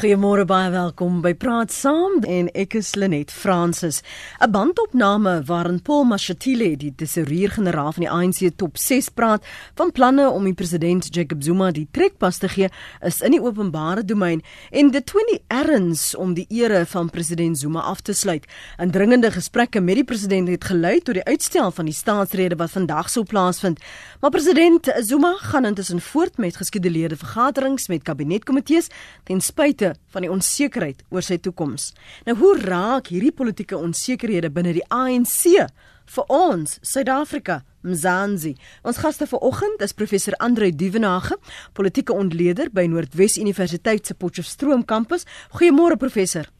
Goeiemôre baie welkom by Praat Saam en ek is Lenet Fransis. 'n Bandopname waarin Paul Mashatile, die tesourier-generaal van die ANC top 6 praat van planne om die president Jacob Zuma die trekpas te gee, is in die openbare domein en dit toon die erns om die ere van president Zuma af te sluit. Indringende gesprekke met die president het gelei tot die uitstel van die staatsrede wat vandag sou plaasvind. Maar president Zuma gaan intussen voort met geskeduleerde vergaderings met kabinetkomitees ten spyte van die onsekerheid oor sy toekoms. Nou hoe raak hierdie politieke onsekerhede binne die ANC vir ons Suid-Afrika? Mzansi. Ons gaste vanoggend is professor Andre Duvenage, politieke ontleder by Noordwes Universiteit se Potchefstroom kampus. Goeiemôre professor.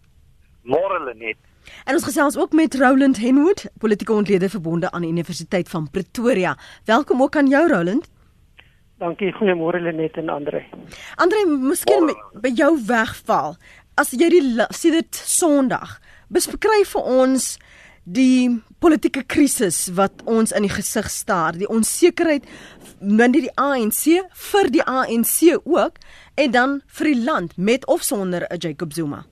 Môre Lenet. En ons gesels ook met Roland Henwood, politieke ontleder verbonde aan Universiteit van Pretoria. Welkom ook aan jou Roland. Dankie, goeiemôre Lenet en Andre. Andre, miskien by jou wegval. As jy die sien dit Sondag, beskryf vir ons die politieke krisis wat ons in die gesig staar, die onsekerheid binne die ANC vir die ANC ook en dan vir die land met of sonder 'n Jacob Zuma.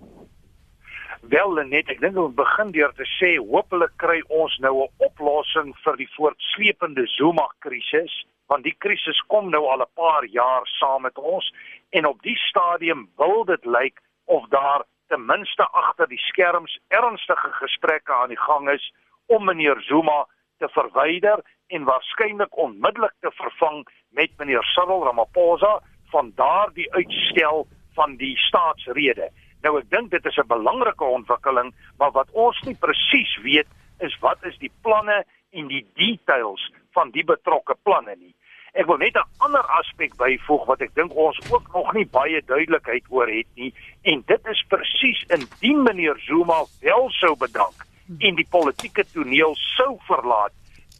Wel net, ek dink ons begin deur te sê hopelik kry ons nou 'n oplossing vir die voortsleepende Zuma krisis want die krisis kom nou al 'n paar jaar saam met ons en op die stadium wil dit lyk of daar ten minste agter die skerms ernstige gesprekke aan die gang is om meneer Zuma te verwyder en waarskynlik onmiddellik te vervang met meneer Cyril Ramaphosa van daardie uitstel van die staatsrede. Nou ek dink dit is 'n belangrike ontwikkeling, maar wat ons nie presies weet is wat is die planne en die details van die betrokke planne nie. Ek wil net 'n ander aspek byvoeg wat ek dink ons ook nog nie baie duidelikheid oor het nie en dit is presies indien meneer Zuma wel sou bedank en die politieke toneel sou verlaat,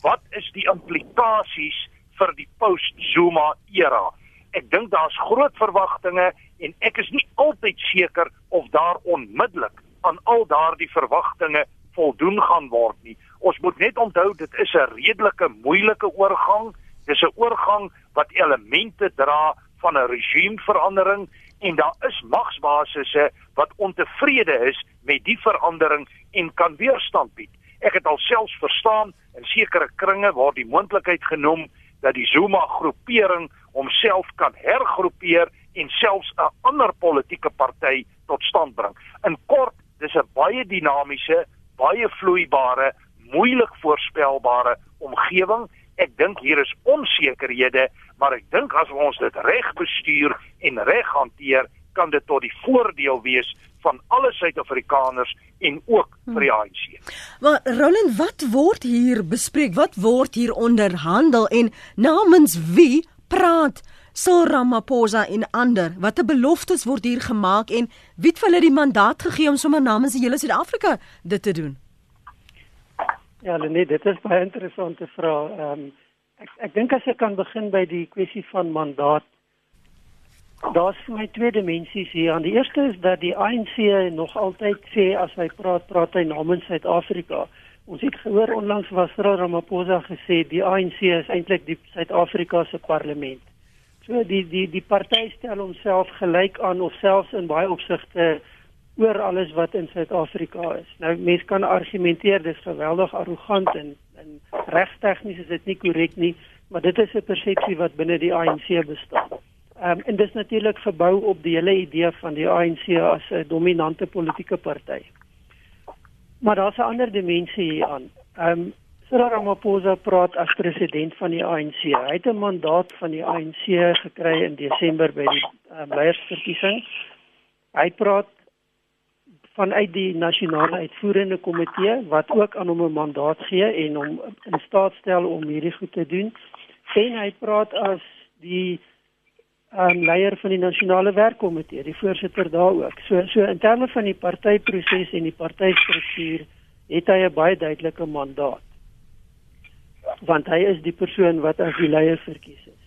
wat is die implikasies vir die post-Zuma era? Ek dink daar's groot verwagtinge en ek is nie altyd seker of daar onmiddellik aan al daardie verwagtinge voldoen gaan word nie. Ons moet net onthou dit is 'n redelike moeilike oorgang. Dis 'n oorgang wat elemente dra van 'n regimeverandering en daar is magsbasisse wat ontevrede is met die verandering en kan weerstand bied. Ek het alselfs verstaan in sekere kringe waar die moontlikheid genoem dat die Zuma groepering homself kan hergroepeer en selfs 'n ander politieke party tot stand bring. In kort, dis 'n baie dinamiese, baie vloeibare, moeilik voorspelbare omgewing Ek dink hier is onsekerhede, maar ek dink as ons dit reg bestuur en reg hanteer, kan dit tot die voordeel wees van alle Suid-Afrikaners en ook vir die ANC. Maar Roland, wat word hier bespreek? Wat word hier onderhandel en namens wie praat Cyril Ramaphosa en ander? Watter beloftes word hier gemaak en wie het hulle die mandaat gegee om sommer namens die hele Suid-Afrika dit te doen? Ja, nee, dit is baie interessante vraag. Ehm um, ek ek dink as ek kan begin by die kwessie van mandaat. Daar's vir my twee dimensies hier. Aan die eerste is dat die ANC nog altyd sê as hy praat, praat hy namens Suid-Afrika. Ons het gehoor onlangs was Cyril Ramaphosa gesê die ANC is eintlik die Suid-Afrika se parlement. So die die die party stel homself gelyk aan of selfs in baie opsigte oor alles wat in Suid-Afrika is. Nou mense kan argumenteer dis geweldig arrogant en en regstegnies is dit nie korrek nie, maar dit is 'n persepsie wat binne die ANC bestaan. Ehm um, en dis natuurlik gebou op die hele idee van die ANC as 'n dominante politieke party. Maar daar's 'n ander dimensie hier aan. Ehm um, Cyril Ramaphosa praat as president van die ANC. Hy het 'n mandaat van die ANC gekry in Desember by die um, leiersverkiesing. Hy praat vanuit die nasionale uitvoerende komitee wat ook aan hom 'n mandaat gee en hom in staat stel om hierdie goed te doen. En hy praat as die um, leier van die nasionale werkkomitee, die voorsitter daar ook. So so in terme van die partyproses en die partystruktuur het hy 'n baie duidelike mandaat. Want hy is die persoon wat as die leier verkies is.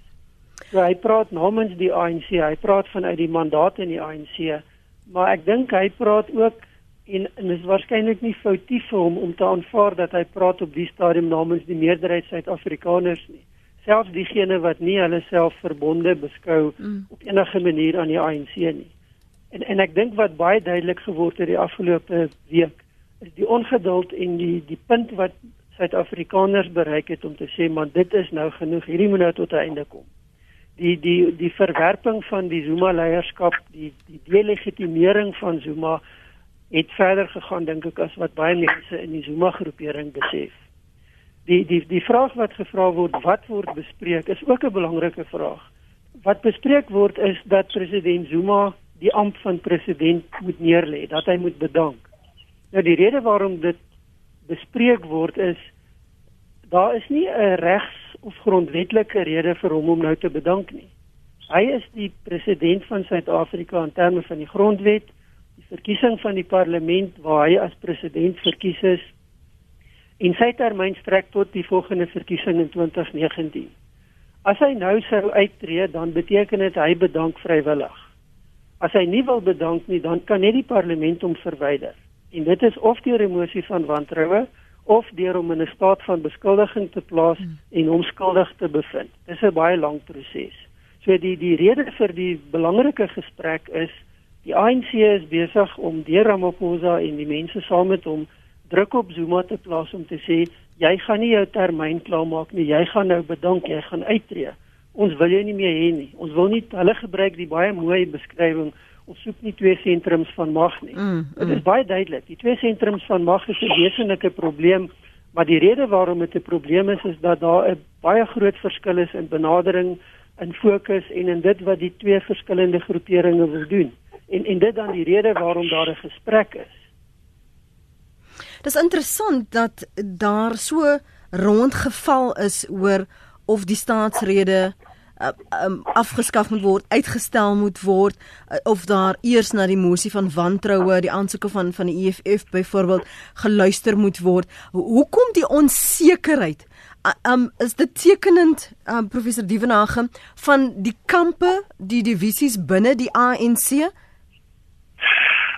So hy praat namens die ANC, hy praat vanuit die mandaat in die ANC maar ek dink hy praat ook en en is waarskynlik nie foutief vir hom om te aanvaar dat hy praat op die stadium namens die meerderheid Suid-Afrikaners nie selfs diegene wat nie hulle self verbonde beskou mm. op enige manier aan die ANC nie En en ek dink wat baie duidelik geword het die afgelope week is die ongeduld en die die punt wat Suid-Afrikaners bereik het om te sê maar dit is nou genoeg, hierdie moet nou tot 'n einde kom. Die die die verwerping van die Zuma leierskap, die die delegitimering van Zuma het verder gegaan dink ek as wat baie mense in die Zuma groepering besef. Die die die vraag wat gevra word, wat word bespreek, is ook 'n belangrike vraag. Wat bespreek word is dat president Zuma die amp van president moet neerlê, dat hy moet bedank. Nou die rede waarom dit bespreek word is daar is nie 'n regs of grondwetlike rede vir hom om nou te bedank nie. Hy is die president van Suid-Afrika in terme van die grondwet, die verkiesing van die parlement waar hy as president verkies is en sy termyn strek tot die volgende verkiesing in 2019. As hy nou sou uittreë, dan beteken dit hy bedank vrywillig. As hy nie wil bedank nie, dan kan net die parlement hom verwyder. En dit is of deur emosie van wantroue of deur hom in 'n staat van beskuldiging te plaas hmm. en hom skuldig te bevind. Dit is 'n baie lang proses. So die die rede vir die belangrike gesprek is die ANC is besig om deur Ramaphosa en die mense saam met hom druk op Zuma te plaas om te sê jy gaan nie jou termyn klaarmaak nie, jy gaan nou bedank, jy gaan uittreë. Ons wil jou nie meer hê nie. Ons wil nie hulle gebruik die baie mooi beskrywing ons soek nie twee sentrums van mag nie. Mm, mm. Dit is baie duidelik. Die twee sentrums van mag is 'n wesenlike probleem, maar die rede waarom dit 'n probleem is is dat daar 'n baie groot verskil is in benadering, in fokus en in dit wat die twee verskillende groeperinge wil doen. En en dit dan die rede waarom daar 'n gesprek is. Dis interessant dat daar so rondgeval is oor of die staatsrede uh, um, afgeskaf moet word, uitgestel moet word uh, of daar eers na die mosie van wantroue, die aansoeke van van die EFF byvoorbeeld geluister moet word. Hoekom die onsekerheid? Uh, um is dit tekenend um, professor Dievenage van die kampe, die divisies binne die ANC?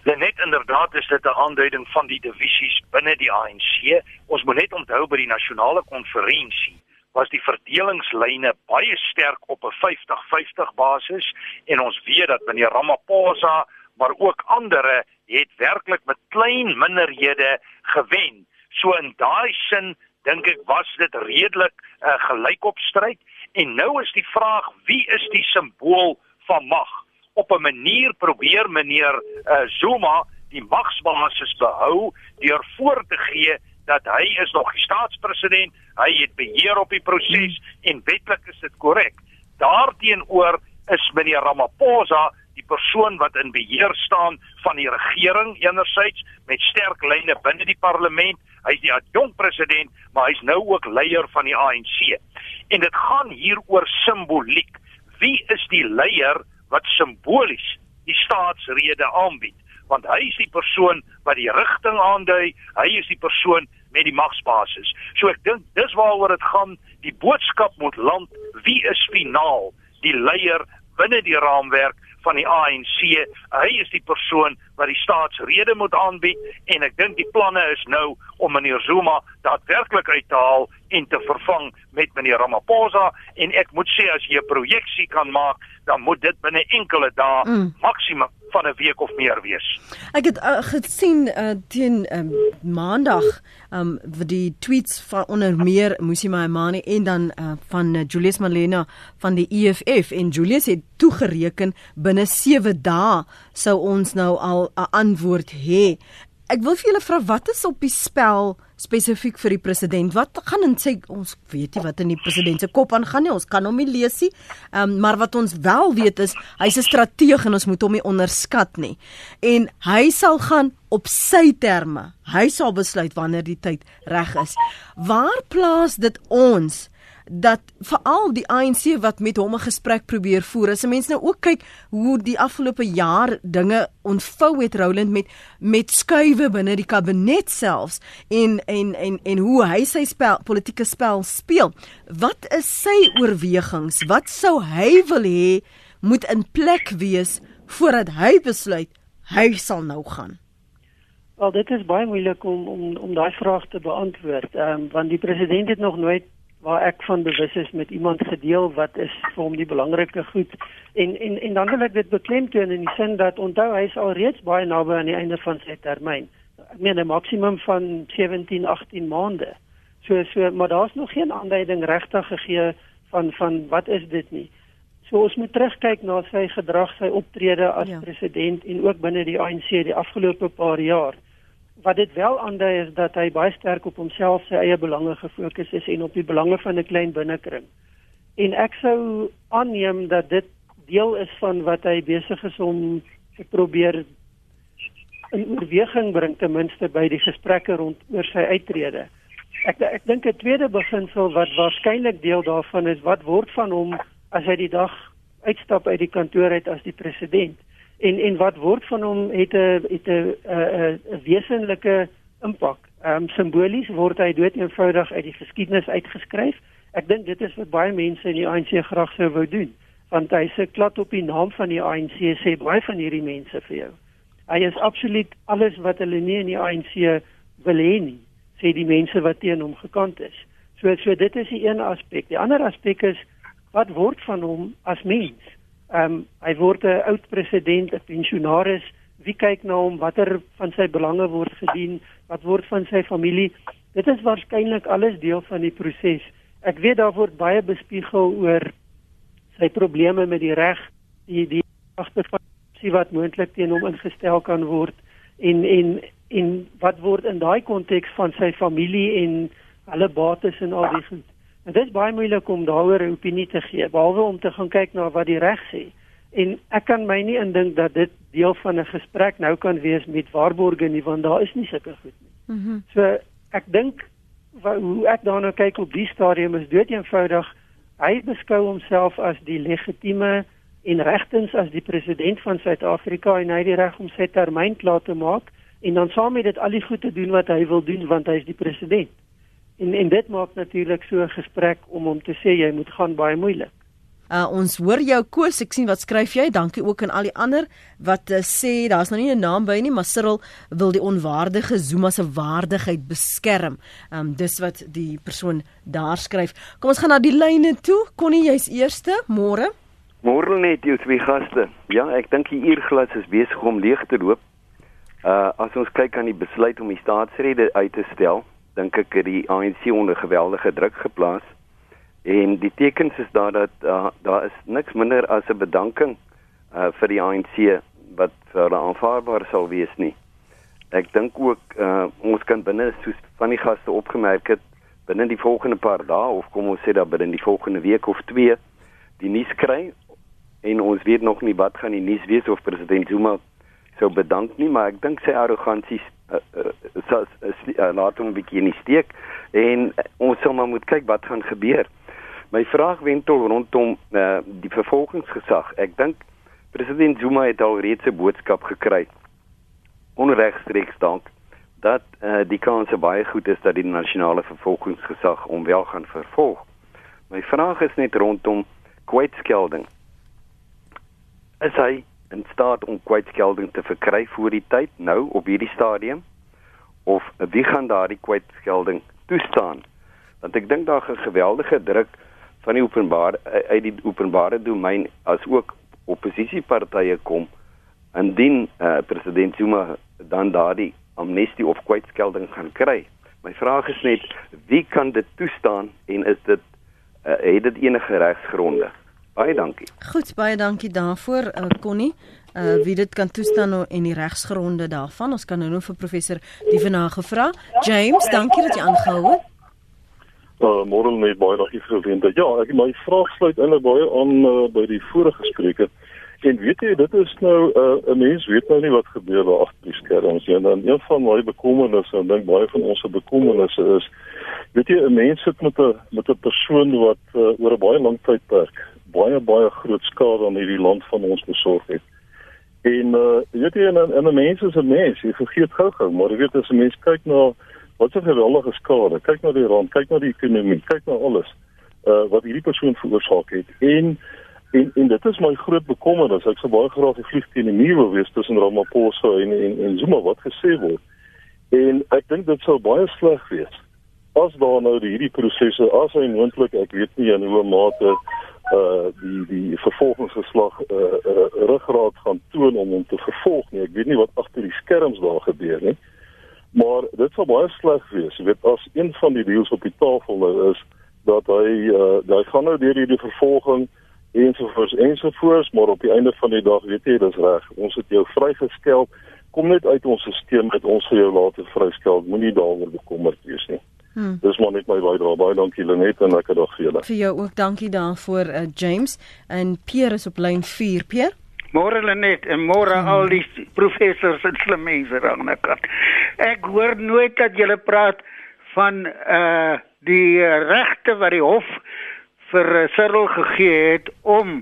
Net inderdaad is dit 'n aanduiding van die divisies binne die ANC. Ons moet net onthou by die nasionale konferensie was die verdelingslyne baie sterk op 'n 50-50 basis en ons weet dat meneer Ramaphosa maar ook ander het werklik met klein minderhede gewen. So in daai sin dink ek was dit redelik 'n uh, gelykopstryd en nou is die vraag wie is die simbool van mag? Op 'n manier probeer meneer uh, Zuma die magsbasis behou deur voor te gee dat hy is nog die staatspresident, hy het beheer op die proses en wetlik is dit korrek. Daarteenoor is meneer Ramaphosa die persoon wat in beheer staan van die regering enerzijds met sterk lyne binne die parlement. Hy's die adjunkt president, maar hy's nou ook leier van die ANC. En dit gaan hier oor simboliek. Wie is die leier wat simbolies die staatsrede aanbied? Want hy is die persoon wat die rigting aandui, hy is die persoon met die magsbasis. So ek dink dis waaroor dit gaan, die boodskap moet land, wie is finaal die leier binne die raamwerk van die ANC. Hy is die persoon wat die staatsrede moet aanbied en ek dink die planne is nou om meneer Zuma daadwerklik uit te haal en te vervang met meneer Ramaphosa en ek moet sê as jy 'n projeksie kan maak, dan moet dit binne enkele dae mm. maksimum van 'n week of meer wees. Ek het uh, gesien uh, teen um, maandag um die tweets van onder meer Musi Maimane en dan uh, van uh, Julius Malema van die EFF en Julius het toegereken binne 7 dae sou ons nou al 'n antwoord hê. Ek wil vir julle vra wat is op die spel spesifiek vir die president. Wat gaan in sê ons weet nie wat in die president se kop aangaan nie. Ons kan hom nie lees nie. Ehm um, maar wat ons wel weet is hy's 'n strateeg en ons moet hom nie onderskat nie. En hy sal gaan op sy terme. Hy sal besluit wanneer die tyd reg is. Waar plaas dit ons dat veral die ANC wat met hom 'n gesprek probeer voer. As mense nou ook kyk hoe die afgelope jaar dinge ontvou het Roland met met skuwe binne die kabinet selfs en en en en hoe hy sy spel politieke spel speel. Wat is sy oorwegings? Wat sou hy wil hê moet in plek wees voordat hy besluit hy sal nou gaan? Wel dit is baie moeilik om om om daai vraag te beantwoord. Ehm um, want die president het nog nooit waar ek van bewus is met iemand gedeel wat is vir hom die belangrike goed en en en dan wil ek dit beklemtoon in die sin dat onthou hy is al reeds baie naby aan die einde van sy termyn ek meen 'n maksimum van 17 18 maande so so maar daar's nog geen aanduiding regtig gegee van van wat is dit nie So ons moet terugkyk na sy gedrag, sy optrede as ja. president en ook binne die ANC die afgelope paar jaar. Wat dit wel aandui is dat hy baie sterk op homself, sy eie belange gefokus is en op die belange van 'n klein binnekring. En ek sou aanneem dat dit deel is van wat hy besig is om te probeer in oorweging bring ten minste by die gesprekke rond oor sy uittrede. Ek ek dink 'n tweede beginsel wat waarskynlik deel daarvan is wat word van hom as hy die dag uitstap uit die kantoor uit as die president en en wat word van hom het 'n het 'n 'n wesenlike impak. Ehm um, simbolies word hy dood eenvoudig uit die geskiedenis uitgeskryf. Ek dink dit is wat baie mense in die ANC graag sou wou doen want hy se klad op die naam van die ANC sê baie van hierdie mense vir jou. Hy is absoluut alles wat hulle nie in die ANC wil hê nie, sê die mense wat teen hom gekant is. So so dit is die een aspek. Die ander aspek is wat word van hom as mens? Ehm um, hy word 'n oud president, 'n pensionaris. Wie kyk na hom? Watter van sy belange word gedien? Wat word van sy familie? Dit is waarskynlik alles deel van die proses. Ek weet daar word baie bespiegel oor sy probleme met die reg, die die agterfaksie wat moontlik teen hom ingestel kan word en en en wat word in daai konteks van sy familie en hulle bates en al die goed. Dit is baie moeilik om daaroor 'n opinie te gee, behalwe om te gaan kyk na wat die reg sê. En ek kan my nie indink dat dit deel van 'n gesprek nou kan wees met waarborge nie, want daar is nie sulke goed nie. Mm so ek dink hoe ek daarna kyk op die stadium is dood eenvoudig hy beskou homself as die legitieme en regtens as die president van Suid-Afrika en hy het die reg om sy termyn klaar te maak en dan saam met dit al die goed te doen wat hy wil doen want hy is die president. En en dit maak natuurlik so 'n gesprek om hom te sê jy moet gaan baie moeilik. Uh, ons hoor jou koes, ek sien wat skryf jy. Dankie ook aan al die ander wat uh, sê daar's nou nie 'n naam by nie, maar Cyril wil die onwaardige Zuma se waardigheid beskerm. Ehm um, dis wat die persoon daar skryf. Kom ons gaan na die lyne toe. Connie, jy's eerste. Môre. Môre net jou twee gaste. Ja, ek dink die uurglas is besig om leeg te loop. Uh as ons kyk aan die besluit om die staatsrede uit te stel, dink ek het die ANC onder geweldige druk geplaas en die tekens is daar dat uh, daar is niks minder as 'n bedanking uh, vir die ANC wat vir hulle aanvaarbaar sal wees nie. Ek dink ook uh, ons kan binne soos van die gaste opgemerk het binne die volgende paar dae of kom ons sê dat binne die volgende week of twee die nuus kry en ons weet nog nie wat gaan die nuus wees of president Zuma sou bedank nie maar ek dink sy arrogansie uh, uh, uh, laat hom 'n bietjie in die steek en uh, ons sal maar moet kyk wat gaan gebeur. My vraag wentel rondom uh, die vervolgingsgesag. Ek dink president Zuma het al reeds 'n boodskap gekry onregstreeks dank dat uh, die kans baie goed is dat die nasionale vervolgingsgesag hom wel gaan vervolg. My vraag is net rondom kwytskelding. Is hy in staat om kwytskelding te verkry voor die tyd nou op hierdie stadium? Of wie gaan daardie kwytskelding toestaan? Want ek dink daar 'n geweldige druk van die openbare uit die openbare domein as ook oppositiepartye kom. Indien uh, president Zuma dan daardie amnestie of kwytskelding gaan kry. My vraag is net wie kan dit toestaan en is dit uh, het dit enige regsgronde Baie dankie. Goed, baie dankie daarvoor, uh, Connie. Uh wie dit kan toestaan en die regsgronde daarvan. Ons kan nou nog vir professor Diefena gevra. James, dankie dat jy aangehou het. Uh môre net baie dankie vir die geleentheid. Ja, ek my vraag sluit eintlik baie aan uh, by die vorige spreker. En weet jy, dit is nou 'n uh, mens weet nou nie wat gebeur daar agter die skerms nie. En dan een van my bekommernisse, ek dink baie van ons se bekommernisse is weet jy 'n mens sit met 'n met 'n persoon wat uh, oor 'n baie lang tydperk baie baie groot skade aan hierdie land van ons besorg het. En uh weet jy en 'n mens is 'n mens, jy vergeet gou-gou, maar jy weet as 'n mens kyk na wat so geweldige skade, kyk na die rand, kyk na die ekonomie, kyk na alles uh wat hierdie persoon veroorsaak het. En en en dit is my groot bekommernis. Ek sou baie graag die vlieg teen die muur wil wees tussen Ramaphosa en en en Zuma wat gesê word. En ek dink dit sou baie sleg wees as daar nou die hierdie prosesse as hy moontlik ek weet nie in hoe mate uh die die vervolgingsgeslag uh, uh ruggraat gaan toon om hom te vervolg nie. Ek weet nie wat agter die skerms daar gebeur nie maar dit sal baie sleg wees. Jy weet as een van die deals op die tafel is dat hy uh hy gaan nou deur hierdie vervolging ensovoorts ensovoorts maar op die einde van die dag weet jy dis reg. Ons het jou vrygeskel kom net uit ons stelsel met ons vir jou later vryskel moenie daaroor bekommerd wees nie Hmm. Dis maar net my bydrae. Baie dankie Lenet en lekker dag vir julle. Vir jou ook dankie daarvoor uh, James en Pierre is op lyn 4. Pierre? Môre Lenet en môre hmm. al die professors en slim mense aan die kant. Ek hoor nooit dat julle praat van uh die regte wat die hof vir uh, Cyril gegee het om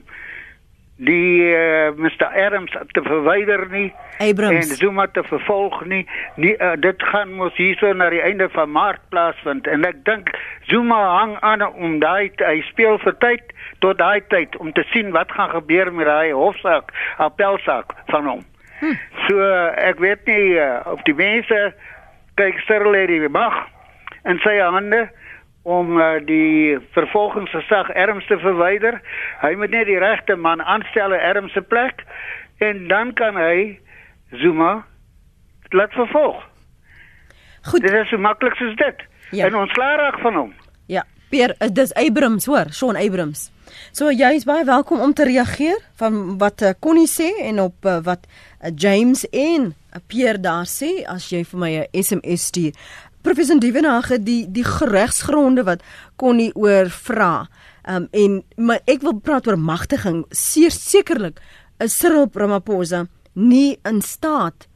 die uh, eh, Mr Adams te verwyder nie Abrams. en Zuma te vervolg nie, nie uh, dit gaan mos hierso na die einde van Maart plaasvind en ek dink Zuma hang aan om daai hy speel vir tyd tot daai tyd om te sien wat gaan gebeur met daai hofsaak appelsaak van hom hm. so uh, ek weet nie uh, of die mense kyk sterre die mag en sy hande om uh, die vervolgingsgesag erns te verwyder. Hy moet net die regte man aanstel in erns se plek en dan kan hy Zuma laat vervolg. Goed. Dit is so maklik soos dit. Ja. En ons klaar raak van hom. Ja, Pier, eh, dis Abrams hoor, Sean Abrams. So jy is baie welkom om te reageer van wat uh, Connie sê en op wat James en Pierre daar sê as jy vir my 'n SMS stuur. Professor Dievenage die die geregsgronde wat kon nie oor vra. Um en maar ek wil praat oor magtiging. Sekerlik is Cyril Ramaphosa nie in staat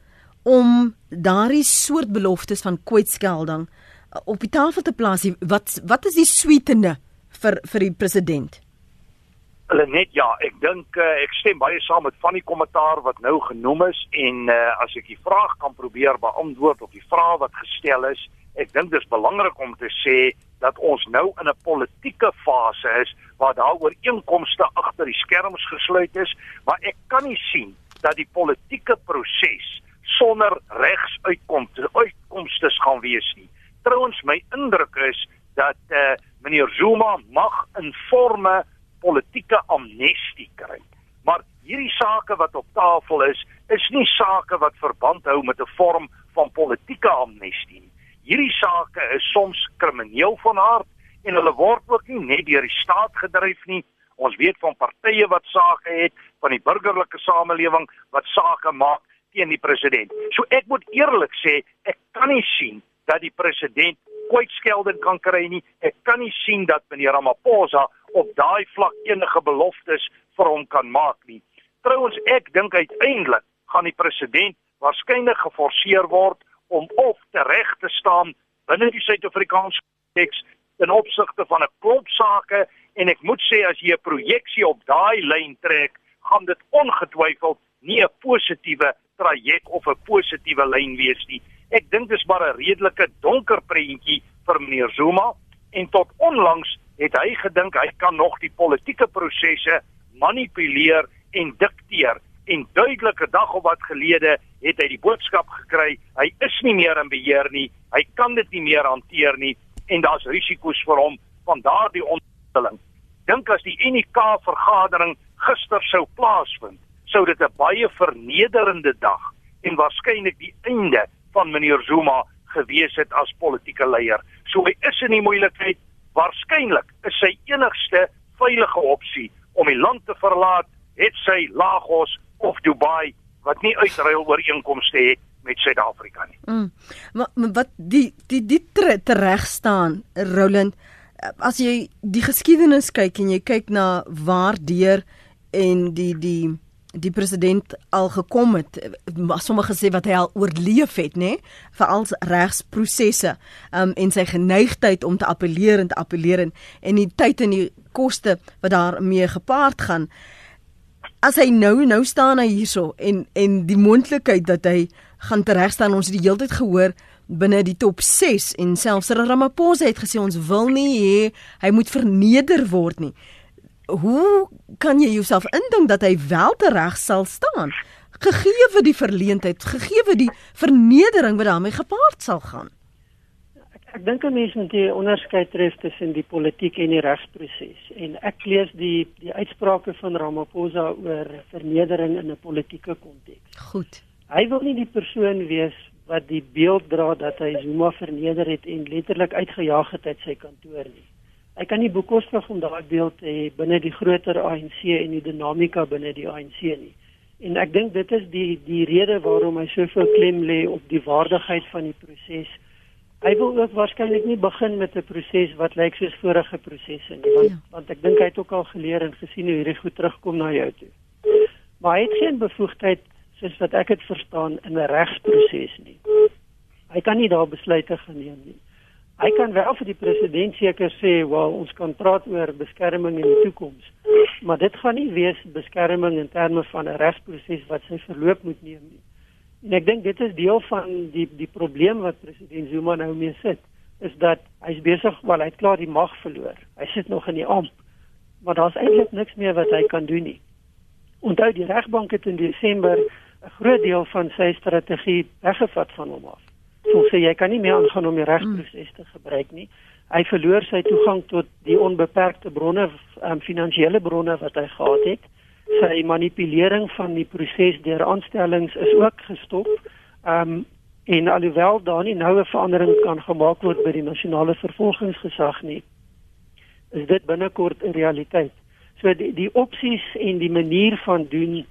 om daardie soort beloftes van kwytskelding uh, op die tafel te plaas. Wat wat is die sweetene vir vir die president? Hulle net ja, ek dink uh, ek stem baie saam met van die kommentaar wat nou genoem is en uh, as ek die vraag kan probeer beantwoord of die vraag wat gestel is, ek dink dit is belangrik om te sê dat ons nou in 'n politieke fase is waar daar ooreenkomste agter die skerms gesluit is, maar ek kan nie sien dat die politieke proses sonder regsuitkomste uitkomste gaan wees nie. Trouwens my indruk is dat eh uh, meneer Zuma mag in forme politieke amnestie kry. Maar hierdie sake wat op tafel is, is nie sake wat verband hou met 'n vorm van politieke amnestie nie. Hierdie sake is soms krimineel van aard en hulle word ook nie net deur die staat gedryf nie. Ons weet van partye wat sake het, van die burgerlike samelewing wat sake maak teen die president. So ek moet eerlik sê, ek kan nie sien dat die president kwytskelding kan kry nie. Ek kan nie sien dat meneer Ramaphosa op daai vlak enige beloftes vir hom kan maak nie. Trouwens ek dink uiteindelik gaan die president waarskynlik geforseer word om of tereg te staan binne die Suid-Afrikaanse konteks in opsigte van 'n klomp sake en ek moet sê as jy 'n projeksie op daai lyn trek, gaan dit ongetwyfeld nie 'n positiewe traject of 'n positiewe lyn wees nie. Ek dink dis maar 'n redelike donker prentjie vir meneer Zuma en tot onlangs het hy gedink hy kan nog die politieke prosesse manipuleer en dikteer. En duidelike dag of wat gelede het hy die boodskap gekry hy is nie meer in beheer nie hy kan dit nie meer hanteer nie en daar's risiko's vir hom van daardie ontwikkeling. Dink as die UNK vergadering gister sou plaasvind sou dit 'n baie vernederende dag en waarskynlik die einde van meneer Zuma gewees het as politieke leier. So hy is in die moeilikheid waarskynlik is sy enigste veilige opsie om die land te verlaat, het sy Lagos of Dubai wat nie uitruil ooreenkomste het met Suid-Afrika nie. Mm. Maar, maar wat die die die reg staan, Roland, as jy die geskiedenis kyk en jy kyk na waar deur en die die die president al gekom het sommige sê wat hy al oorleef het nê veral regsprosesse um, en sy geneigtheid om te appeleer en te appeleer en, en die tyd en die koste wat daarmee gepaard gaan. As hy nou nou staan hy hierso en en die moontlikheid dat hy gaan teregstaan ons het die hele tyd gehoor binne die top 6 en selfs Ramaphosa het gesê ons wil nie hê hy moet verneder word nie hoe kan jy jouself indink dat hy wel tereg sal staan gegee vir die verleentheid gegee vir die vernedering wat daarmee gepaard sal gaan Ek dink 'n mens moet 'n onderskeid tref tussen die politiek en die regsproses. En ek lees die die uitsprake van Ramaphosa oor vernedering in 'n politieke konteks. Goed. Hy wil nie die persoon wees wat die beeld dra dat hy Zuma verneder het en letterlik uitgejaag het uit sy kantoor nie. Hy kan nie bekostig om daardie beeld te hê binne die groter ANC en die dinamika binne die ANC nie. En ek dink dit is die die rede waarom hy soveel klem lê op die waardigheid van die proses hy wil ook waarskynlik nie begin met 'n proses wat lyk soos vorige prosesse nie want ja. want ek dink hy het ook al geleer en gesien hoe hierdie goed terugkom na jou toe. Maar hy het geen bevoegdheid soos wat ek dit verstaan in 'n regsproses nie. Hy kan nie daar besluite geneem nie. Hy kan wel vir die president seker sê, "Wel, ons kan praat oor beskerming in die toekoms." Maar dit gaan nie wees beskerming in terme van 'n regsproses wat sy verloop moet neem nie. En ek dink dit is deel van die die probleem wat president Zuma nou mee sit, is dat hy's besig, wel hy het klaar die mag verloor. Hy sit nog in die amp. Maar daar's eintlik niks meer wat hy kan doen nie. Onthou die regbank het in Desember 'n groot deel van sy strategie weggevat van hom af. So sê jy kan nie meer aangaan om die regsproses te gebruik nie. Hy verloor sy toegang tot die onbeperkte bronne, um, finansiële bronne wat hy gehad het sy manipulering van die proses deur aanstellings is ook gestop. Um, en alhoewel daar nie noue verandering kan gemaak word by die nasionale vervolgingsgesag nie, is dit binnekort 'n realiteit. So die die opsies en die manier van doen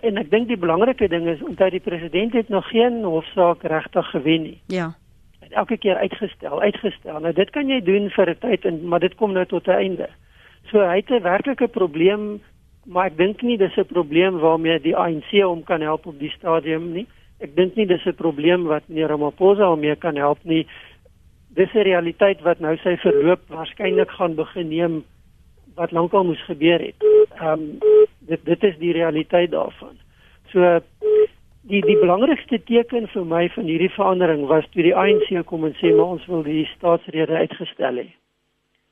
en ek dink die belangrike ding is omdat die president het nog geen hofsaak regtig gewen nie. Ja. Het elke keer uitgestel, uitgestel. Nou dit kan jy doen vir 'n tyd en maar dit kom nou tot 'n einde. So hy het 'n werklike probleem maar ek dink nie dis 'n probleem waarmee die ANC hom kan help op die stadium nie. Ek dink nie dis 'n probleem wat meneer Ramaphosa hom mee kan help nie. Dis 'n realiteit wat nou sy verloop waarskynlik gaan begin neem wat lankal moes gebeur het. Ehm um, dit dit is die realiteit daarvan. So die die belangrikste teken vir my van hierdie verandering was toe die ANC kom en sê maar ons wil die staatsrede uitgestel hê.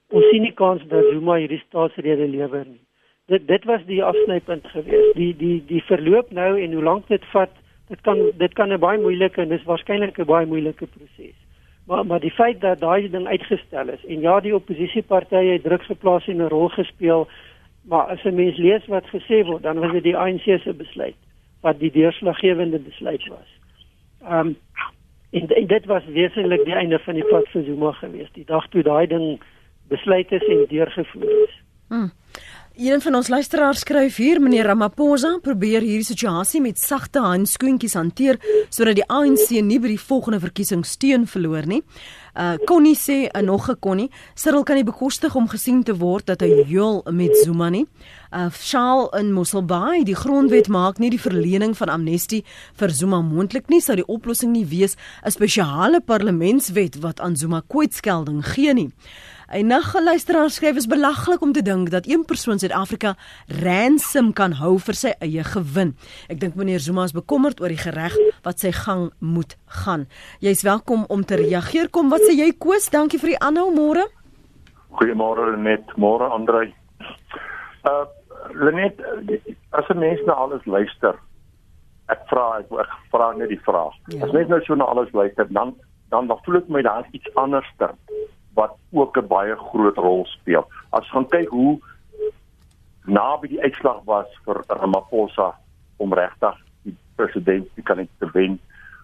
Ons sien nie kans dat Zuma hierdie staatsrede lewer nie dit dit was die afsnypunt geweest. Die die die verloop nou en hoe lank dit vat, dit kan dit kan 'n baie moeilike en dis waarskynlik 'n baie moeilike proses. Maar maar die feit dat daai ding uitgestel is en ja die oppositiepartye het druk geplaas en 'n rol gespeel, maar as 'n mens lees wat gesê word, dan was dit die ANC se besluit wat die deurslaggewende besluit was. Ehm um, en, en dit was wesentlik die einde van die pad vir Zuma geweest. Die dag toe daai ding besluit is en deurgevoer is. Hmm. Een van ons luisteraars skryf hier meneer Ramaphosa probeer hierdie situasie met sagte handskoentjies hanteer sodat die ANC nie by die volgende verkiesing steun verloor nie. Uh Connie sê uh, nog 'n Connie, Cyril kan nie bekostig om gesien te word dat hy heel met Zuma nie. Uh Shaal in Mosselbaai, die grondwet maak nie die verlening van amnestie vir Zuma moontlik nie, sou die oplossing nie wees 'n spesiale parlementswet wat aan Zuma kwytskelding gee nie. 'n Naggeluisteraar skryf is belaglik om te dink dat een persoon Suid-Afrika ransom kan hou vir sy eie gewin. Ek dink meneer Zuma is bekommerd oor die gereg wat sy gang moet gaan. Jy's welkom om te reageer. Kom, wat sê jy Koos? Dankie vir die aanhou môre. Goeiemôre net, môre Andrei. Uh Lenet, as 'n mens na alles luister, ek vra ek, ek vra net die vraag. Ja. As mens nou so na alles luister, dan dan dan voel ek my daar's iets anderster wat ook 'n baie groot rol speel. As gaan kyk hoe naby die uitslag was vir Ramaphosa om regtig die president te kan te wen.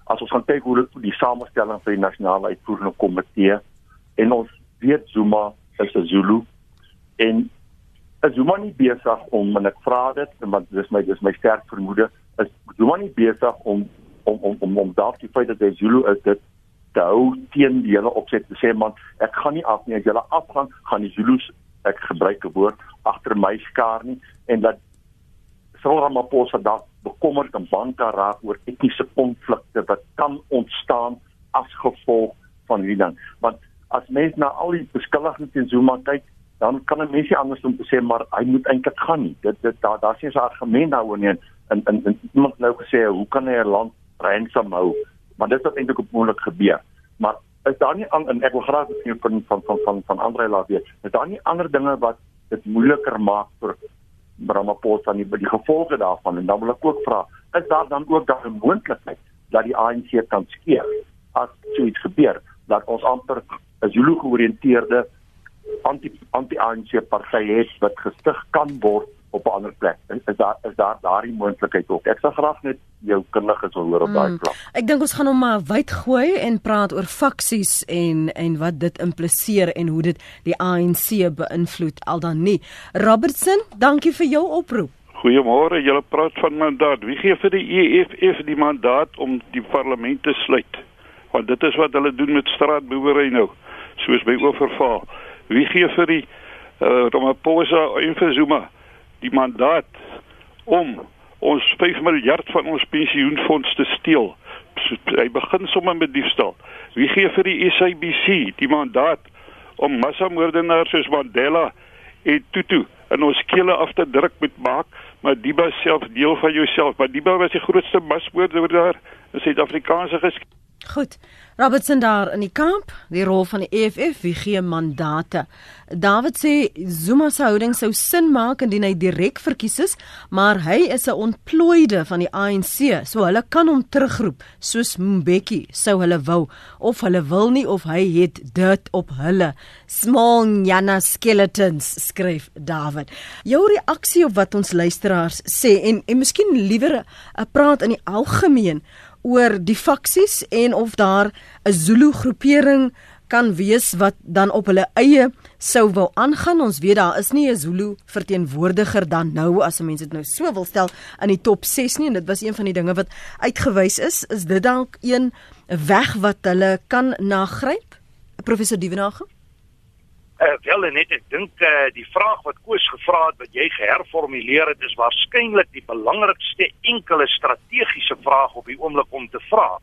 As ons gaan kyk hoe die, samestelling van die nasionale uitvoerende komitee en ons weet Zuma is 'n Zulu en is Zuma nie besig om en ek vra dit want dis my dis my sterk vermoede is Zuma nie besig om om om om, om daar die feit dat hy Zulu is dit te hou teen die hele opset te sê man ek gaan nie af nie. As jy afgaan gaan die Zulus ek gebruik 'n woord agter my skaar nie. En dat Cyril Ramaphosa daar bekommerd en bang kan raak oor etniese konflikte wat kan ontstaan as gevolg van hierdie ding. Want as mens na al die beskuldigings teen Zuma kyk dan kan 'n mens nie anders om te sê maar hy moet eintlik gaan nie. Dit dit daar daar's nie 'n argument daaroor nie. En en en iemand nou gesê hoe kan hy 'n land ransom hou maar dit het eintlik opmoedelik gebeur. Maar is daar nie aan en ek wil graag sien van van van van van Andre laat weet. Is daar nie ander dinge wat dit moeiliker maak vir Ramaphosa nie by die gevolge daarvan en dan wil ek ook vra, is daar dan ook daar 'n moontlikheid dat die ANC kan skeer as so iets gebeur? dat ons amper 'n Zulu georiënteerde anti anti-ANC party het wat gestig kan word op 'n ander plek. Is daar is daar daardie moontlikheid ook? Ek sal graag net jou kundiges wil hoor op daai vlak. Mm, ek dink ons gaan hom maar wyd gooi en praat oor faksies en en wat dit impliseer en hoe dit die ANC beïnvloed al dan nie. Robertson, dankie vir jou oproep. Goeiemôre, julle praat van mandaat. Wie gee vir die EFF die mandaat om die parlement te sluit? Want dit is wat hulle doen met straatboewery nou, soos by oorval. Wie gee vir die uh, Ramaphosa en vir Zuma die mandaat om ons 5 miljard van ons pensioenfonds te steel. Hy begin sommer met diefstal. Wie gee vir die SABC die mandaat om massamoordenaars soos Mandela en Tutu in ons skele af te druk met maak, maar Diba self deel van jouself, maar Diba was die grootste masmoordenaar in Suid-Afrikaanse geskiedenis. Goed. Robertson daar in die kamp, die rol van die EFF, wie gee mandate? David sê Zuma se houding sou sin maak indien hy direk verkies is, maar hy is 'n ontplooide van die ANC, so hulle kan hom terugroep soos Mbeki sou hulle wou of hulle wil nie of hy het dit op hulle. Small Nyana skeletons skryf David. Jou reaksie op wat ons luisteraars sê en en miskien liewer 'n praat in die algemeen oor die faksies en of daar 'n Zulu groepering kan wees wat dan op hulle eie sou wil aangaan. Ons weet daar is nie 'n Zulu verteenwoordiger dan nou as 'n mens dit nou so wil stel in die top 6 nie en dit was een van die dinge wat uitgewys is. Is dit dalk een weg wat hulle kan nagryp? Professor Dievenage? Uh, wel net ek dink uh, die vraag wat Koos gevra het wat jy geherformuleer het is waarskynlik die belangrikste enkele strategiese vraag op die oomblik om te vra.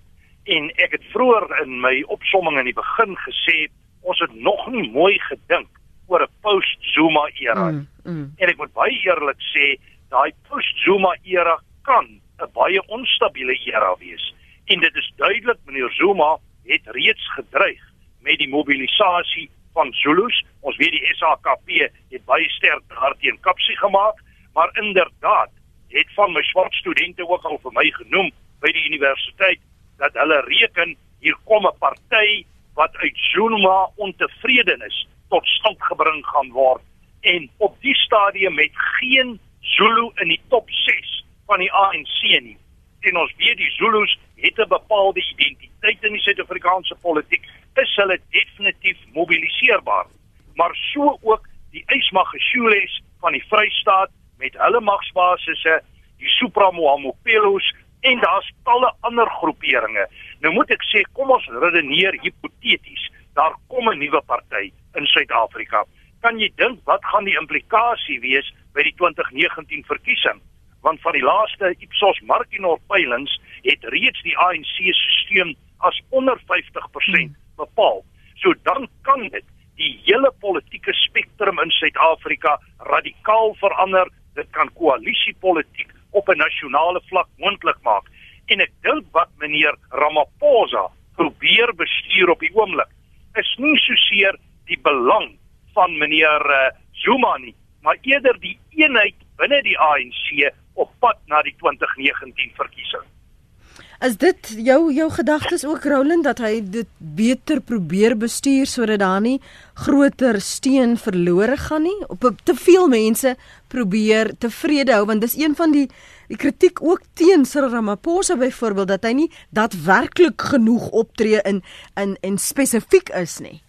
En ek het vroeër in my opsomming in die begin gesê ons het nog nie mooi gedink oor 'n post-Zuma era. Mm, mm. En ek moet baie eerlik sê daai post-Zuma era kan 'n baie onstabiele era wees. En dit is duidelik meneer Zuma het reeds gedreig met die mobilisasie van Zulus. Ons weet die SAKP het baie sterk daarteen kapsie gemaak, maar inderdaad het van my swart studente ook al vir my genoem by die universiteit dat hulle reken hier kom 'n party wat uit Zuma ontevredenis tot stand gebring gaan word en op die stadium met geen Zulu in die top 6 van die ANC nie. En ons weet die Zulus het 'n bepaalde identiteit in die Suid-Afrikaanse politiek is hulle definitief mobiliseerbaar. Maar so ook die Ysmageshules van die Vrystaat met hulle magsbasisse, die Supramoamopelos en daar's talle ander groeperinge. Nou moet ek sê, kom ons redeneer hipoteties. Daar kom 'n nuwe party in Suid-Afrika. Kan jy dink wat gaan die implikasie wees by die 2019 verkiesing? Want van die laaste Ipsos Markinor peilings het reeds die ANC stelsel as onder 50% bepaal. So dan kan dit die hele politieke spektrum in Suid-Afrika radikaal verander. Dit kan koalisiepolitiek op 'n nasionale vlak moontlik maak. En ek dink wat meneer Ramaphosa probeer bestuur op die oomblik is nie soseer die belang van meneer uh, Zuma nie, maar eerder die eenheid binne die ANC op pad na die 2019 verkiesing. Is dit jou jou gedagtes ook Roland dat hy dit beter probeer bestuur sodat daar nie groter steun verlore gaan nie? Op te veel mense probeer tevrede hou want dis een van die die kritiek ook teen Cyril Ramaphosa byvoorbeeld dat hy nie daadwerklik genoeg optree in in en spesifiek is nie.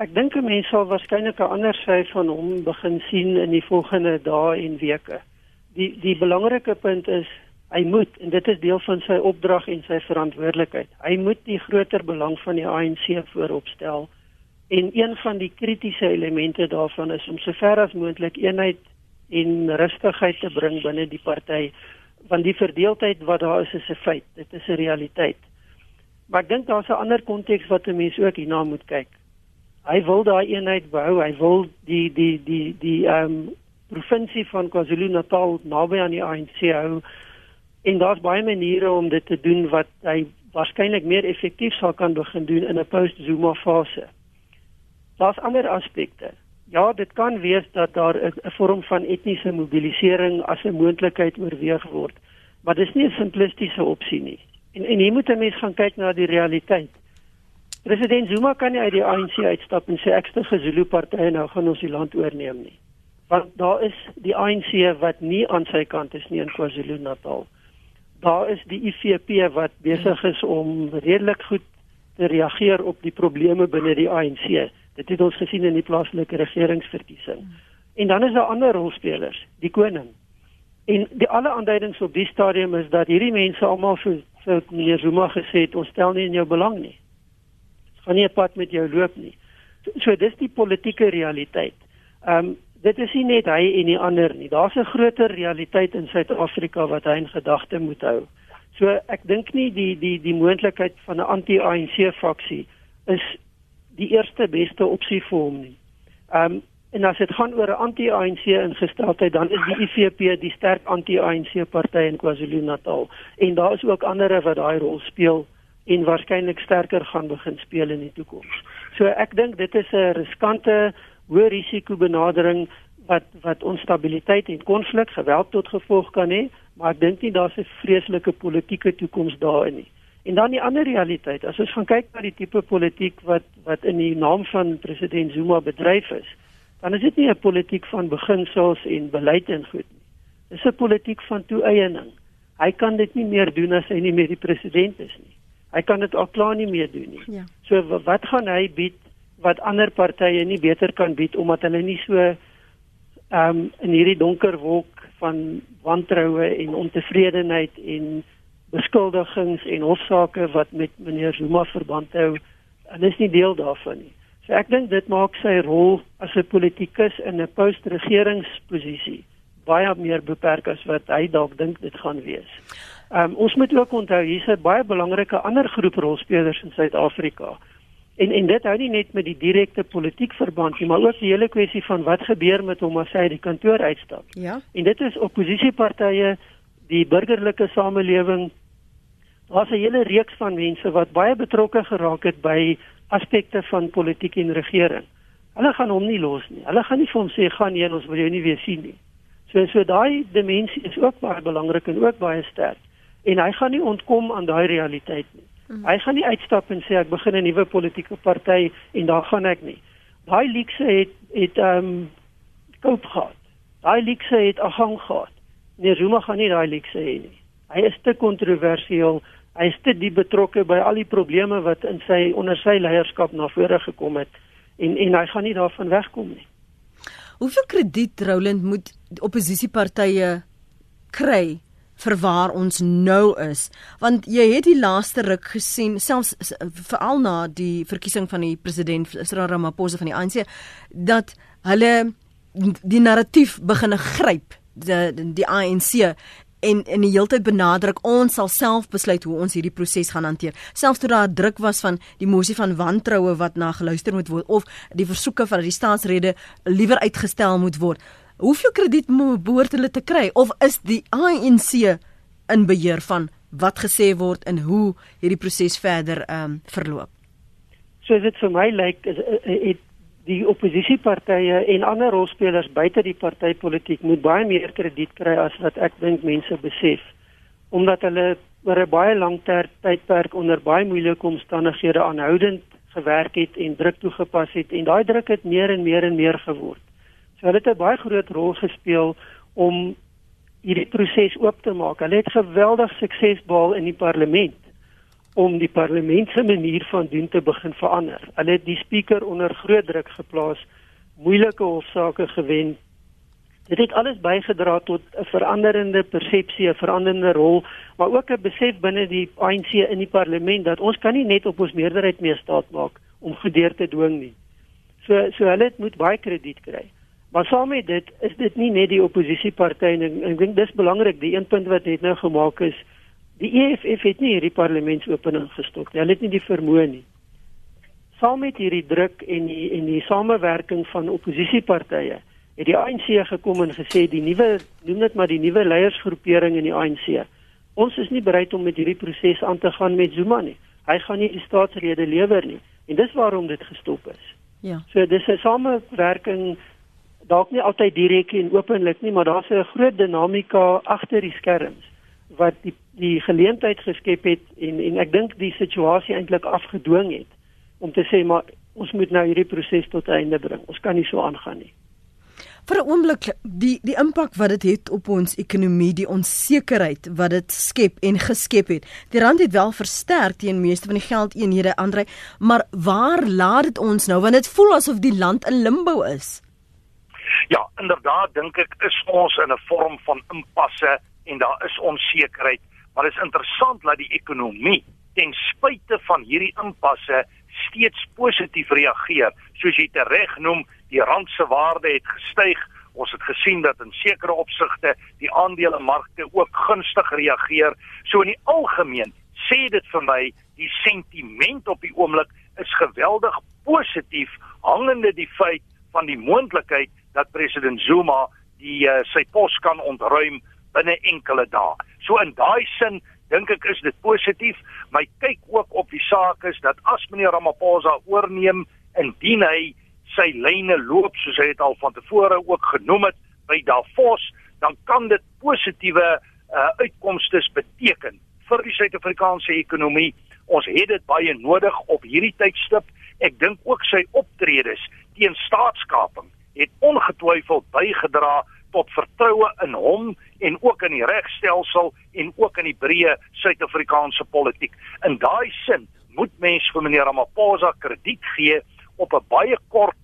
Ek dink mense sal waarskynlik 'n ander sy van hom begin sien in die volgende dae en weke. Die die belangrike punt is Hy moet en dit is deel van sy opdrag en sy verantwoordelikheid. Hy moet die groter belang van die ANC voorop stel. En een van die kritiese elemente daarvan is om sover as moontlik eenheid en rustigheid te bring binne die party want die verdeeldheid wat daar is is 'n feit. Dit is 'n realiteit. Maar ek dink daar's 'n ander konteks wat 'n mens ook hierna moet kyk. Hy wil daai eenheid bou. Hy wil die die die die ehm um, provinsie van KwaZulu-Natal naby aan die ANC hou en daar's baie maniere om dit te doen wat hy waarskynlik meer effektief sal kan begin doen in 'n post-Zuma fase. Daar's ander aspekte. Ja, dit kan wees dat daar 'n vorm van etniese mobilisering as 'n moontlikheid oorweeg word, maar dis nie 'n simplistiese opsie nie. En en hier moet 'n mens gaan kyk na die realiteit. President Zuma kan nie uit die ANC uitstap en sê ek stig Zulu party nou gaan ons die land oorneem nie. Want daar is die ANC wat nie aan sy kant is nie in KwaZulu-Natal. Daar is die IFP wat besig is om redelik goed te reageer op die probleme binne die ANC. Dit het ons gesien in die plaaslike regeringsverkiesing. En dan is daar ander rolspelers, die koning. En die alle aanduidings op die stadium is dat hierdie mense almal vir vir meneer Zuma gesê het ons stel nie in jou belang nie. Ons gaan nie 'n pad met jou loop nie. So, so dis die politieke realiteit. Ehm um, dit is nie net hy en die ander nie. Daar's 'n groter realiteit in Suid-Afrika wat hy in gedagte moet hou. So ek dink nie die die die moontlikheid van 'n anti-ANC faksie is die eerste beste opsie vir hom nie. Ehm um, en as dit gaan oor 'n anti-ANC ingesteldheid, dan is die IFP die sterk anti-ANC party in KwaZulu-Natal en daar is ook ander wat daai rol speel en waarskynlik sterker gaan begin speel in die toekoms. So ek dink dit is 'n riskante hoë risiko benadering wat wat onstabiliteit en konflik geweld tot gevolg kan hê maar ek dink nie daar's 'n vreeslike politieke toekoms daarin nie. En dan die ander realiteit, as ons gaan kyk na die tipe politiek wat wat in die naam van president Zuma bedryf is, dan is dit nie 'n politiek van beginsels en beleid en goed nie. Dis 'n politiek van toeëning. Hy kan dit nie meer doen as hy nie meer die president is nie. Hy kan dit al klaar nie meer doen nie. Ja. So wat gaan hy bied wat ander partye nie beter kan bied omdat hulle nie so ehm um, in hierdie donker wolk van wantroue en ontevredenheid en beskuldigings en hofsaake wat met meneer Zuma verband hou en is nie deel daarvan nie. So ek dink dit maak sy rol as 'n politikus in 'n post-regeringsposisie baie meer beperk as wat hy dalk dink dit gaan wees. Um, ons moet ook onthou hier's 'n baie belangrike ander groep rolspelers in Suid-Afrika. En en dit hou nie net met die direkte politiek verband nie, maar ook die hele kwessie van wat gebeur met hom as hy die kantoor uitstap. Ja. En dit is oppositiepartye, die burgerlike samelewing. Daar's 'n hele reeks van mense wat baie betrokke geraak het by aspekte van politiek en regering. Hulle gaan hom nie los nie. Hulle gaan nie vir hom sê gaan nie, ons wil jou nie weer sien nie. So so daai dimensie is ook baie belangrik en ook baie sterk. En hy gaan nie ontkom aan daai realiteit nie. Mm. Hy gaan nie uitstap en sê ek begin 'n nuwe politieke party en daar gaan ek nie. Daai leekse het het ehm um, koop gehad. Daai leekse het afhang gehad. Nee, Zuma gaan nie daai leekse hê nie. Hy is te kontroversieel. Hy is te diep betrokke by al die probleme wat in sy onder sy leierskap na vore gekom het en en hy gaan nie daarvan wegkom nie. Hoeveel krediet Roland moet oppositiepartye kry vir waar ons nou is. Want jy het die laaste ruk gesien selfs veral na die verkiesing van die president Cyril Ramaphosa van die ANC dat hulle die narratief begin gryp die die ANC en in die heeltyd benadruk ons sal self besluit hoe ons hierdie proses gaan hanteer. Selfs toe daar druk was van die mosie van wantroue wat na geluister moet word of die versoeke van die staatsrede liewer uitgestel moet word Hoeveel krediet behoort hulle te kry of is die ANC in beheer van wat gesê word en hoe hierdie proses verder ehm um, verloop? So dit vir my lyk is eh, eh, het die oppositiepartye en ander rolspelers buite die partytetiek moet baie meer krediet kry as wat ek dink mense besef omdat hulle oor 'n baie lang tydperk onder baie moeilike omstandighede aanhoudend gewerk het en druk toegepas het en daai druk het meer en meer en meer geword. So hulle het 'n baie groot rol gespeel om hierdie proses oop te maak. Hulle het geweldig sukses behaal in die parlement om die parlement se manier van doen te begin verander. Hulle het die spreker onder groot druk geplaas, moeilike hofsaake gewen. Dit het alles bygedra tot 'n veranderende persepsie, 'n veranderende rol, maar ook 'n besef binne die ANC in die parlement dat ons kan nie net op ons meerderheid mee staat maak om gedeur te dwing nie. So so hulle moet baie krediet kry. Maar saam met dit is dit nie net die oppositiepartye en ek dink dis belangrik die een punt wat het nou gemaak is die EFF het nie hierdie parlementsopening gestop nie. Hulle het nie die vermoë nie. Saam met hierdie druk en die en die samewerking van oppositiepartye het die ANC gekom en gesê die nuwe noem dit maar die nuwe leiersgroepering in die ANC. Ons is nie bereid om met hierdie proses aan te gaan met Zuma nie. Hy gaan nie die staatsrede lewer nie en dis waarom dit gestop is. Ja. So dis 'n samewerking dalk nie altyd direk en openlik nie, maar daar's 'n groot dinamika agter die skerms wat die die geleentheid geskep het en en ek dink die situasie eintlik afgedwing het om te sê maar ons moet nou hierdie proses tot einde bring. Ons kan nie so aangaan nie. Vir 'n oomblik die die impak wat dit het op ons ekonomie, die onsekerheid wat dit skep en geskep het. Die rand het wel versterk teen meeste van die geldeenhede Andre, maar waar laat dit ons nou want dit voel asof die land in limbo is. Ja, inderdaad dink ek is ons in 'n vorm van impasse en daar is onsekerheid, maar dit is interessant dat die ekonomie ten spyte van hierdie impasse steeds positief reageer. Soos jy dit reg noem, die rand se waarde het gestyg. Ons het gesien dat in sekere opsigte die aandelemarkte ook gunstig reageer. So in die algemeen sê dit vir my die sentiment op die oomblik is geweldig positief hangende die feit van die moontlikheid dat president Zuma die uh, sy pos kan ontruim binne enkele dae. So in daai sin dink ek is dit positief, maar kyk ook op die saak is dat as meneer Ramaphosa oorneem indien hy sy lyne loop soos hy dit al van tevore ook genoem het by Davos, dan kan dit positiewe uh, uitkomste beteken vir die Suid-Afrikaanse ekonomie. Ons het dit baie nodig op hierdie tydstip. Ek dink ook sy optredes teen staatskaping het ongetwyfeld bygedra tot vertroue in hom en ook in die regstelsel en ook in die breë Suid-Afrikaanse politiek. In daai sin moet mens vir meneer Ramaphosa krediet gee op 'n baie kort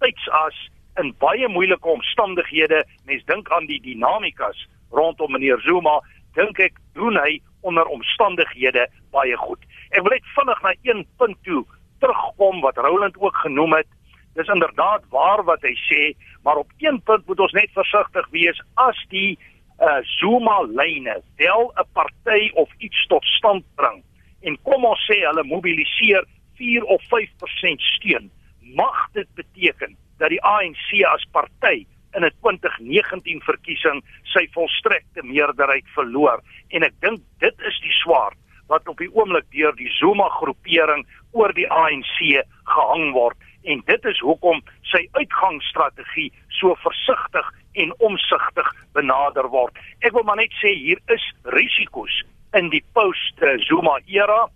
tydsas in baie moeilike omstandighede. Mens dink aan die dinamikas rondom meneer Zuma, dink ek doen hy onder omstandighede baie goed. Ek wil net vinnig na een punt toe terugkom wat Roland ook genoem het. Dis inderdaad waar wat hy sê, maar op een punt moet ons net versigtig wees as die uh, Zuma lyne wel 'n party of iets tot stand bring en kom ons sê hulle mobiliseer 4 of 5% steun mag dit beteken dat die ANC as party in 'n 2019 verkiesing sy volstrekte meerderheid verloor. En ek dink dit is die swaard wat op die oomblik deur die Zuma groepering oor die ANC gehang word en dit is hoekom sy uitgangsstrategie so versigtig en omsigtig benader word. Ek wil maar net sê hier is risiko's in die post Zuma era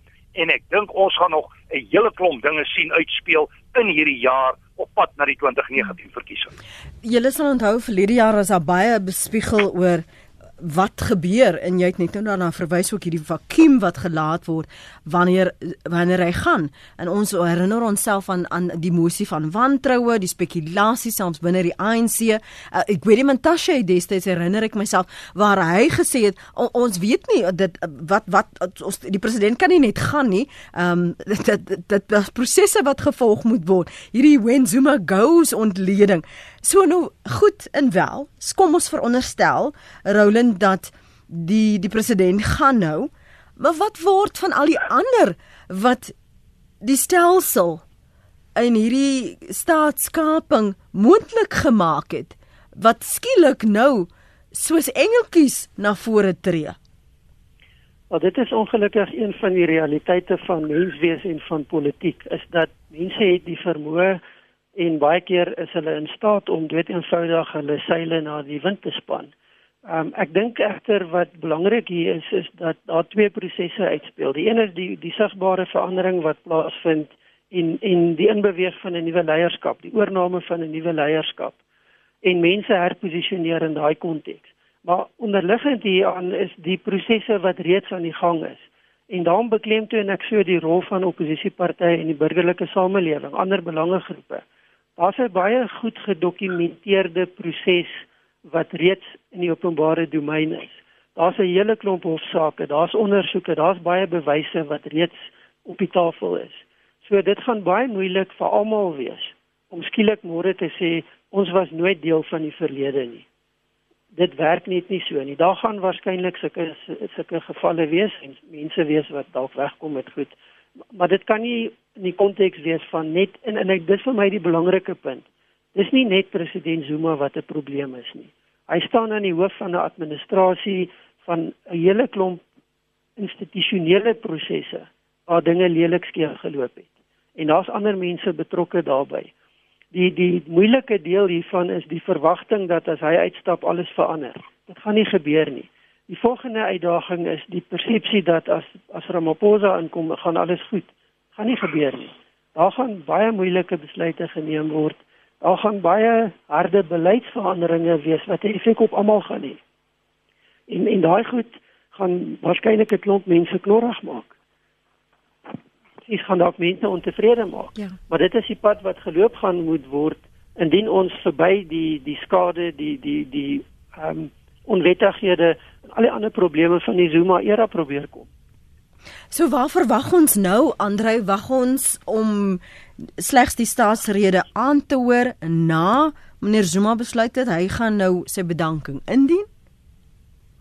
en ek dink ons gaan nog 'n hele klomp dinge sien uitspeel in hierdie jaar op pad na die 2019 verkiesing. Julle sal onthou verlede jaar was daar baie bespiegel oor wat gebeur en jy het net nou daarna verwys ook hierdie vakuum wat gelaat word wanneer wanneer hy gaan. En ons herinner onsself aan aan die emosie van wantroue die spekulasie selfs binne die ANC uh, ek weet nie Mantashe destyds herinner ek myself waar hy gesê het ons weet nie dit wat wat ons die president kan nie net gaan nie. Um, dit dit dit prosesse wat gevolg moet word. Hierdie when Zuma goes ontleding. So nou goed en wel, kom ons veronderstel Roland dat die die president gaan nou, maar wat word van al die ander wat die stelsel in hierdie staatskaping moontlik gemaak het wat skielik nou soos engeltjies na vore tree. Maar dit is ongelukkig een van die realiteite van menswees en van politiek is dat mense het die vermoë en baie keer is hulle in staat om dit eenvoudig hulle seile na die wind te span. Um, ek dink egter wat belangrik hier is is dat daar twee prosesse uitspeel. Die een is die die sigbare verandering wat plaasvind en en die inbeweeg van 'n nuwe leierskap, die oorneem van 'n nuwe leierskap en mense herposisioneer in daai konteks. Maar onderliggend hieraan is die prosesse wat reeds aan die gang is. En daarom beklemtoon ek so die rol van oppositiepartye en die burgerlike samelewing, ander belangegroepe Daar's 'n baie goed gedokumenteerde proses wat reeds in die openbare domein is. Daar's 'n hele klomp hofsaake, daar's ondersoeke, daar's baie bewyse wat reeds op die tafel is. So dit gaan baie moeilik vir almal wees om skielik môre te sê ons was nooit deel van die verlede nie. Dit werk net nie so nie. Daar gaan waarskynlik sulke sulke gevalle wees en mense wees wat dalk wegkom met goed maar dit kan nie in die konteks wees van net en en ek dis vir my die belangrike punt. Dis nie net president Zuma wat 'n probleem is nie. Hy staan aan die hoof van 'n administrasie van 'n hele klomp institusionele prosesse waar dinge lelik skeef geloop het. En daar's ander mense betrokke daarbey. Die die moeilike deel hiervan is die verwagting dat as hy uitstap alles verander. Dit gaan nie gebeur nie. Die volgende uitdaging is die persepsie dat as as Ramaphosa inkom, gaan alles goed. Gaan nie gebeur nie. Daar gaan baie moeilike besluite geneem word. Daar gaan baie harde beleidsveranderinge wees wat effek op almal gaan hê. En en daai goed gaan waarskynlik 'n klomp mense knorrig maak. Dit gaan dalk mense ontevrede maak. Ja. Maar dit is die pad wat geloop gaan moet word indien ons verby die die skade, die die die ehm um, onwettighede en al die ander probleme van die Zuma era probeer kom. So waar verwag ons nou, Andrei, wag ons om slegs die staatsrede aan te hoor na meneer Zuma besluit het hy gaan nou sy bedanking indien?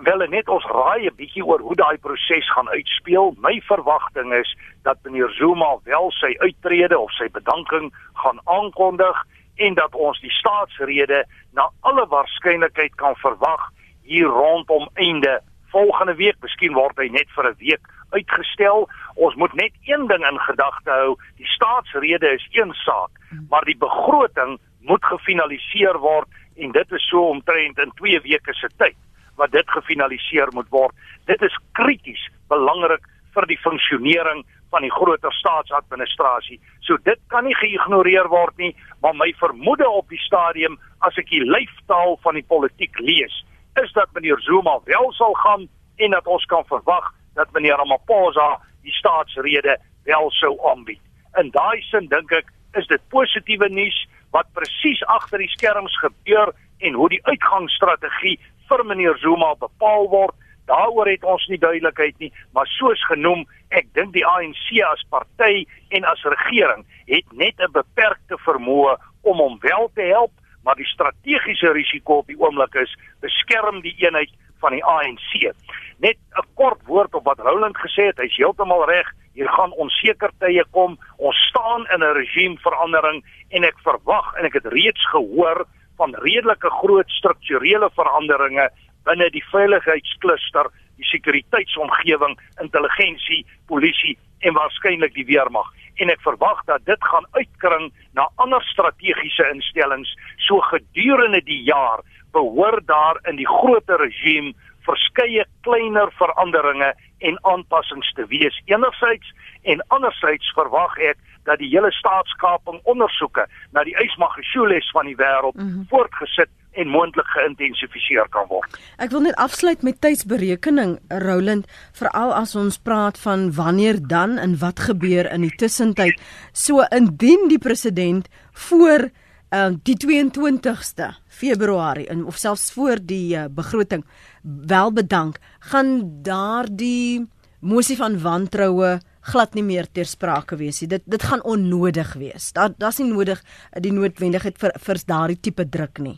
wel net ons raai 'n bietjie oor hoe daai proses gaan uitspeel. My verwagting is dat meneer Zuma wel sy uittrede of sy bedanking gaan aankondig en dat ons die staatsrede na alle waarskynlikheid kan verwag hier rondom einde volgende week. Miskien word hy net vir 'n week uitgestel. Ons moet net een ding in gedagte hou, die staatsrede is een saak, maar die begroting moet gefinaliseer word en dit is so omtrent in 2 weke se tyd wat dit gefinaliseer moet word. Dit is krities belangrik vir die funksionering van die groter staatsadministrasie. So dit kan nie geïgnoreer word nie, maar my vermoede op die stadium as ek die lyftaal van die politiek lees, is dat meneer Zuma wel sal gaan en dat ons kan verwag dat meneer Ramaphosa die staatsrede wel sou aanbied. In daai sin dink ek is dit positiewe nuus wat presies agter die skerms gebeur en hoe die uitgangsstrategie vir meneer Zuma bepaal word. Daaroor het ons nie duidelikheid nie, maar soos genoem, ek dink die ANC as party en as regering het net 'n beperkte vermoë om hom wel te help, maar die strategiese risiko op die oomblik is beskerm die eenheid van die ANC. Net 'n kort woord op wat Roland gesê het, hy's heeltemal reg. Hier gaan onseker tye kom. Ons staan in 'n regimeverandering en ek verwag en ek het reeds gehoor van redelike groot strukturele veranderinge binne die veiligheidskluster, die sekuriteitsomgewing, intelligensie, polisie en waarskynlik die weermag. En ek verwag dat dit gaan uitkring na ander strategiese instellings so gedurende die jaar behoort daar in die groter regime verskeie kleiner veranderinge en aanpassings te wees. Enerzijds en anderzijds verwag ek dat die hele staatskaping ondersoeke na die ysmagishules van die wêreld mm -hmm. voortgesit en moontlik geïntensifiseer kan word. Ek wil net afsluit met tydsberekening, Roland, veral as ons praat van wanneer dan en wat gebeur in die tussentyd. So indien die president voor uh, die 22ste Februarie en of selfs voor die uh, begroting wel bedank, gaan daardie mosie van wantroue glad nie meer ter sprake wees nie. Dit dit gaan onnodig wees. Daar daar's nie nodig die noodwendigheid vir vir daardie tipe druk nie.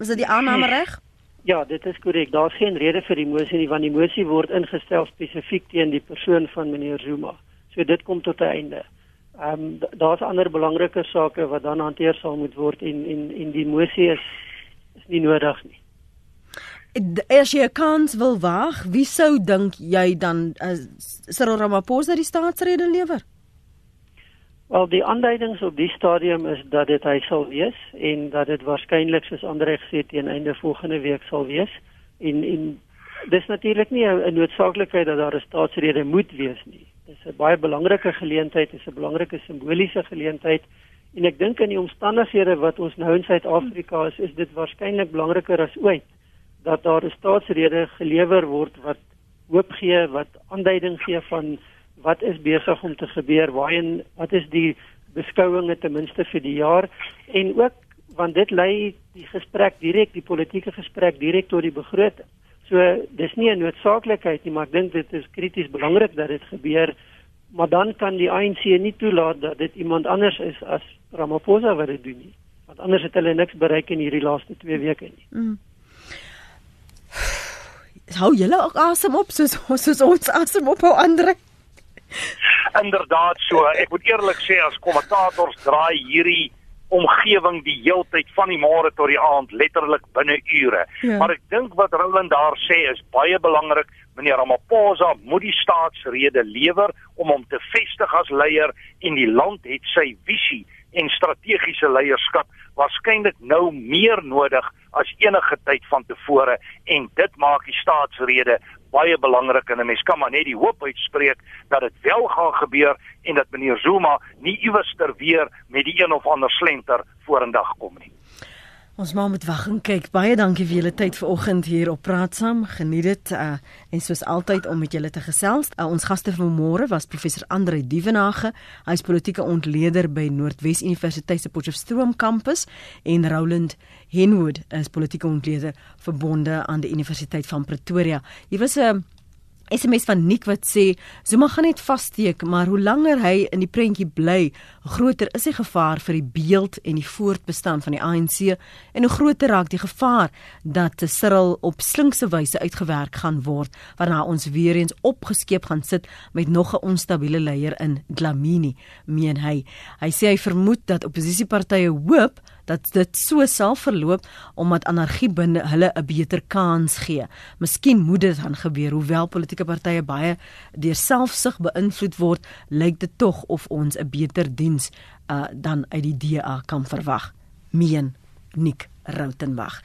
Is dit die aanname reg? Ja, dit is korrek. Daar's geen rede vir die mosie nie want die mosie word ingestel spesifiek teen die persoon van meneer Zuma. So dit kom tot 'n einde. Ehm um, daar's ander belangrike sake wat dan hanteer sal moet word en en en die mosie is is nie nodig nie. As jy 'n kans wil wag, wie sou dink jy dan uh, Cyril Ramaphosa die staatsrede lewer? Wel, die aanduidings op die stadium is dat dit hy sal wees en dat dit waarskynlik soos Andre gesê teen einde volgende week sal wees. En en dis natuurlik nie 'n noodsaaklikheid dat daar 'n staatsrede moet wees nie. Dis 'n baie belangrike geleentheid, dis 'n belangrike simboliese geleentheid en ek dink in die omstandighede wat ons nou in Suid-Afrika is, is dit waarskynlik belangriker as ooit dat daar 'n staatsrede gelewer word wat hoop gee, wat aanduiding gee van wat is besig om te gebeur, waarheen wat is die beskouinge ten minste vir die jaar en ook want dit lei die gesprek direk die politieke gesprek direk tot die begroting. So dis nie 'n noodsaaklikheid nie, maar ek dink dit is krities belangrik dat dit gebeur, maar dan kan die ANC nie toelaat dat dit iemand anders is as Ramaphosa wat dit doen nie. Want anders het hulle niks bereik in hierdie laaste 2 weke nie. Mm hou julle ook asem op soos soos ons asem op hou ander. Inderdaad so. Ek moet eerlik sê as kommentators draai hierdie omgewing die heeltyd van die môre tot die aand letterlik binne ure. Ja. Maar ek dink wat Roland daar sê is baie belangrik. Meneer Ramaphosa moet die staatsrede lewer om hom te vestig as leier en die land het sy visie en strategiese leierskap waarskynlik nou meer nodig as enige tyd van tevore en dit maak die staatsrede baie belangrik en 'n mens kan maar net die hoop uitspreek dat dit wel gaan gebeur en dat meneer Zuma nie iewers ter weer met die een of ander slenter vorendag kom nie. Ons maar moet wag en kyk. Baie dankie vir julle tyd vanoggend hier op Praat Saam. Geniet dit uh, en soos altyd om met julle te gesels. Uh, ons gaste van môre was professor Andre Dievenage. Hy is politieke ontleder by Noordwes Universiteit se Potchefstroom kampus en Roland Henwood is politieke ontleder verbonde aan die Universiteit van Pretoria. Hier was 'n uh, SMS van Nick wat sê Zuma gaan net vassteek, maar hoe langer hy in die prentjie bly, groter is die gevaar vir die beeld en die voortbestaan van die ANC en hoe groter raak die gevaar dat Cyril op slinkse wyse uitgewerk gaan word waarna ons weer eens opgeskeep gaan sit met nog 'n onstabiele leier in Dlamini, meen hy. Hy sê hy vermoed dat oppositiepartye hoop dat dit so sal verloop omdat anargie binne hulle 'n beter kans gee. Miskien moet dit dan gebeur hoewel politieke partye baie deur selfsug beïnvloed word, lyk dit tog of ons 'n beter diens uh, dan uit die DA kan verwag. Meen Nick Rautenbach